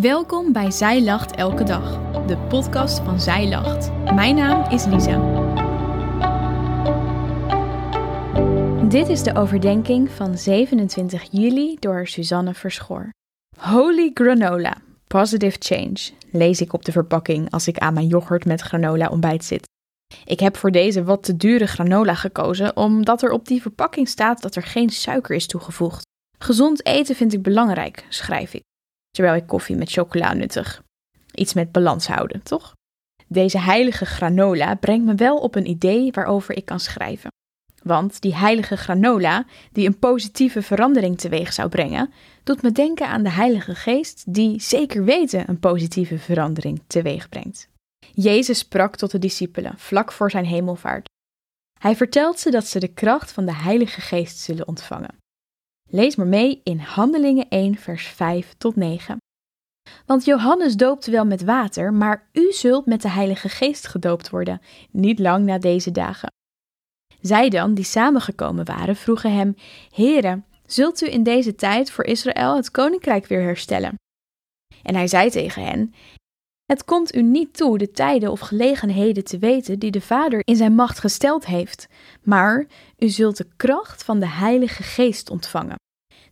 Welkom bij Zij Lacht Elke Dag, de podcast van Zij Lacht. Mijn naam is Lisa. Dit is de overdenking van 27 juli door Suzanne Verschoor. Holy granola, positive change, lees ik op de verpakking als ik aan mijn yoghurt met granola ontbijt zit. Ik heb voor deze wat te dure granola gekozen omdat er op die verpakking staat dat er geen suiker is toegevoegd. Gezond eten vind ik belangrijk, schrijf ik terwijl ik koffie met chocola nuttig. Iets met balans houden, toch? Deze heilige granola brengt me wel op een idee waarover ik kan schrijven. Want die heilige granola, die een positieve verandering teweeg zou brengen, doet me denken aan de Heilige Geest, die zeker weten een positieve verandering teweeg brengt. Jezus sprak tot de discipelen vlak voor zijn hemelvaart. Hij vertelt ze dat ze de kracht van de Heilige Geest zullen ontvangen. Lees maar mee in Handelingen 1, vers 5 tot 9. Want Johannes doopte wel met water, maar u zult met de Heilige Geest gedoopt worden, niet lang na deze dagen. Zij dan, die samengekomen waren, vroegen hem: Heere, zult u in deze tijd voor Israël het koninkrijk weer herstellen? En hij zei tegen hen: Het komt u niet toe de tijden of gelegenheden te weten die de Vader in zijn macht gesteld heeft, maar u zult de kracht van de Heilige Geest ontvangen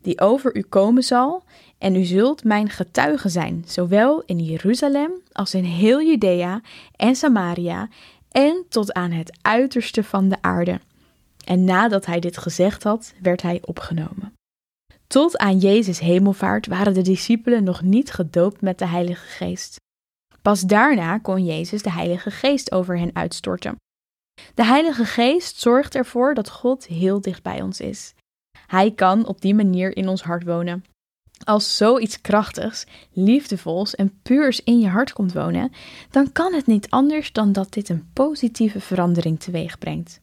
die over u komen zal, en u zult mijn getuige zijn, zowel in Jeruzalem als in heel Judea en Samaria en tot aan het uiterste van de aarde. En nadat hij dit gezegd had, werd hij opgenomen. Tot aan Jezus hemelvaart waren de discipelen nog niet gedoopt met de Heilige Geest. Pas daarna kon Jezus de Heilige Geest over hen uitstorten. De Heilige Geest zorgt ervoor dat God heel dicht bij ons is. Hij kan op die manier in ons hart wonen. Als zoiets krachtigs, liefdevols en puurs in je hart komt wonen, dan kan het niet anders dan dat dit een positieve verandering teweeg brengt.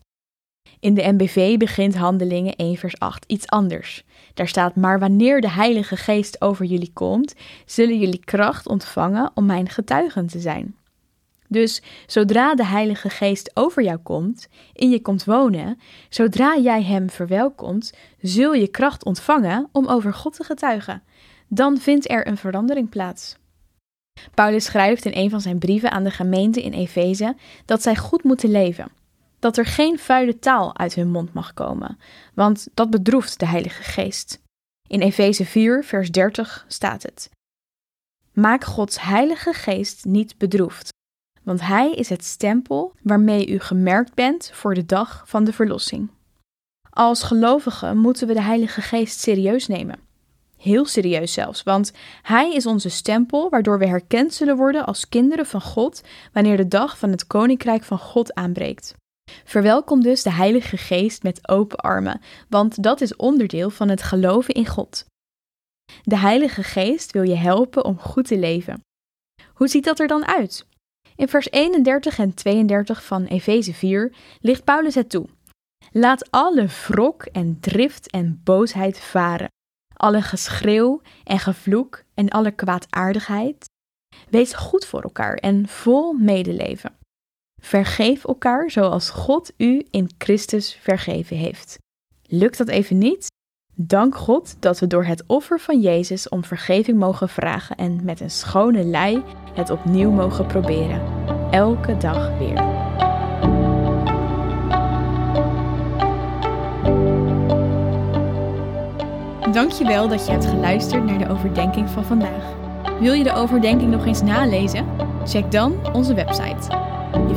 In de MBV begint Handelingen 1 vers 8 iets anders. Daar staat: Maar wanneer de Heilige Geest over jullie komt, zullen jullie kracht ontvangen om mijn getuigen te zijn. Dus zodra de Heilige Geest over jou komt, in je komt wonen, zodra jij Hem verwelkomt, zul je kracht ontvangen om over God te getuigen. Dan vindt er een verandering plaats. Paulus schrijft in een van zijn brieven aan de gemeente in Efeze dat zij goed moeten leven. Dat er geen vuile taal uit hun mond mag komen, want dat bedroeft de Heilige Geest. In Efeze 4, vers 30 staat het: Maak Gods Heilige Geest niet bedroefd want Hij is het stempel waarmee u gemerkt bent voor de dag van de verlossing. Als gelovigen moeten we de Heilige Geest serieus nemen. Heel serieus zelfs, want Hij is onze stempel waardoor we herkend zullen worden als kinderen van God wanneer de dag van het Koninkrijk van God aanbreekt. Verwelkom dus de Heilige Geest met open armen, want dat is onderdeel van het geloven in God. De Heilige Geest wil je helpen om goed te leven. Hoe ziet dat er dan uit? In vers 31 en 32 van Efeze 4 ligt Paulus het toe. Laat alle wrok en drift en boosheid varen, alle geschreeuw en gevloek en alle kwaadaardigheid. Wees goed voor elkaar en vol medeleven. Vergeef elkaar zoals God u in Christus vergeven heeft. Lukt dat even niet? Dank God dat we door het offer van Jezus om vergeving mogen vragen en met een schone lei het opnieuw mogen proberen. Elke dag weer. Dankjewel dat je hebt geluisterd naar de overdenking van vandaag. Wil je de overdenking nog eens nalezen? Check dan onze website.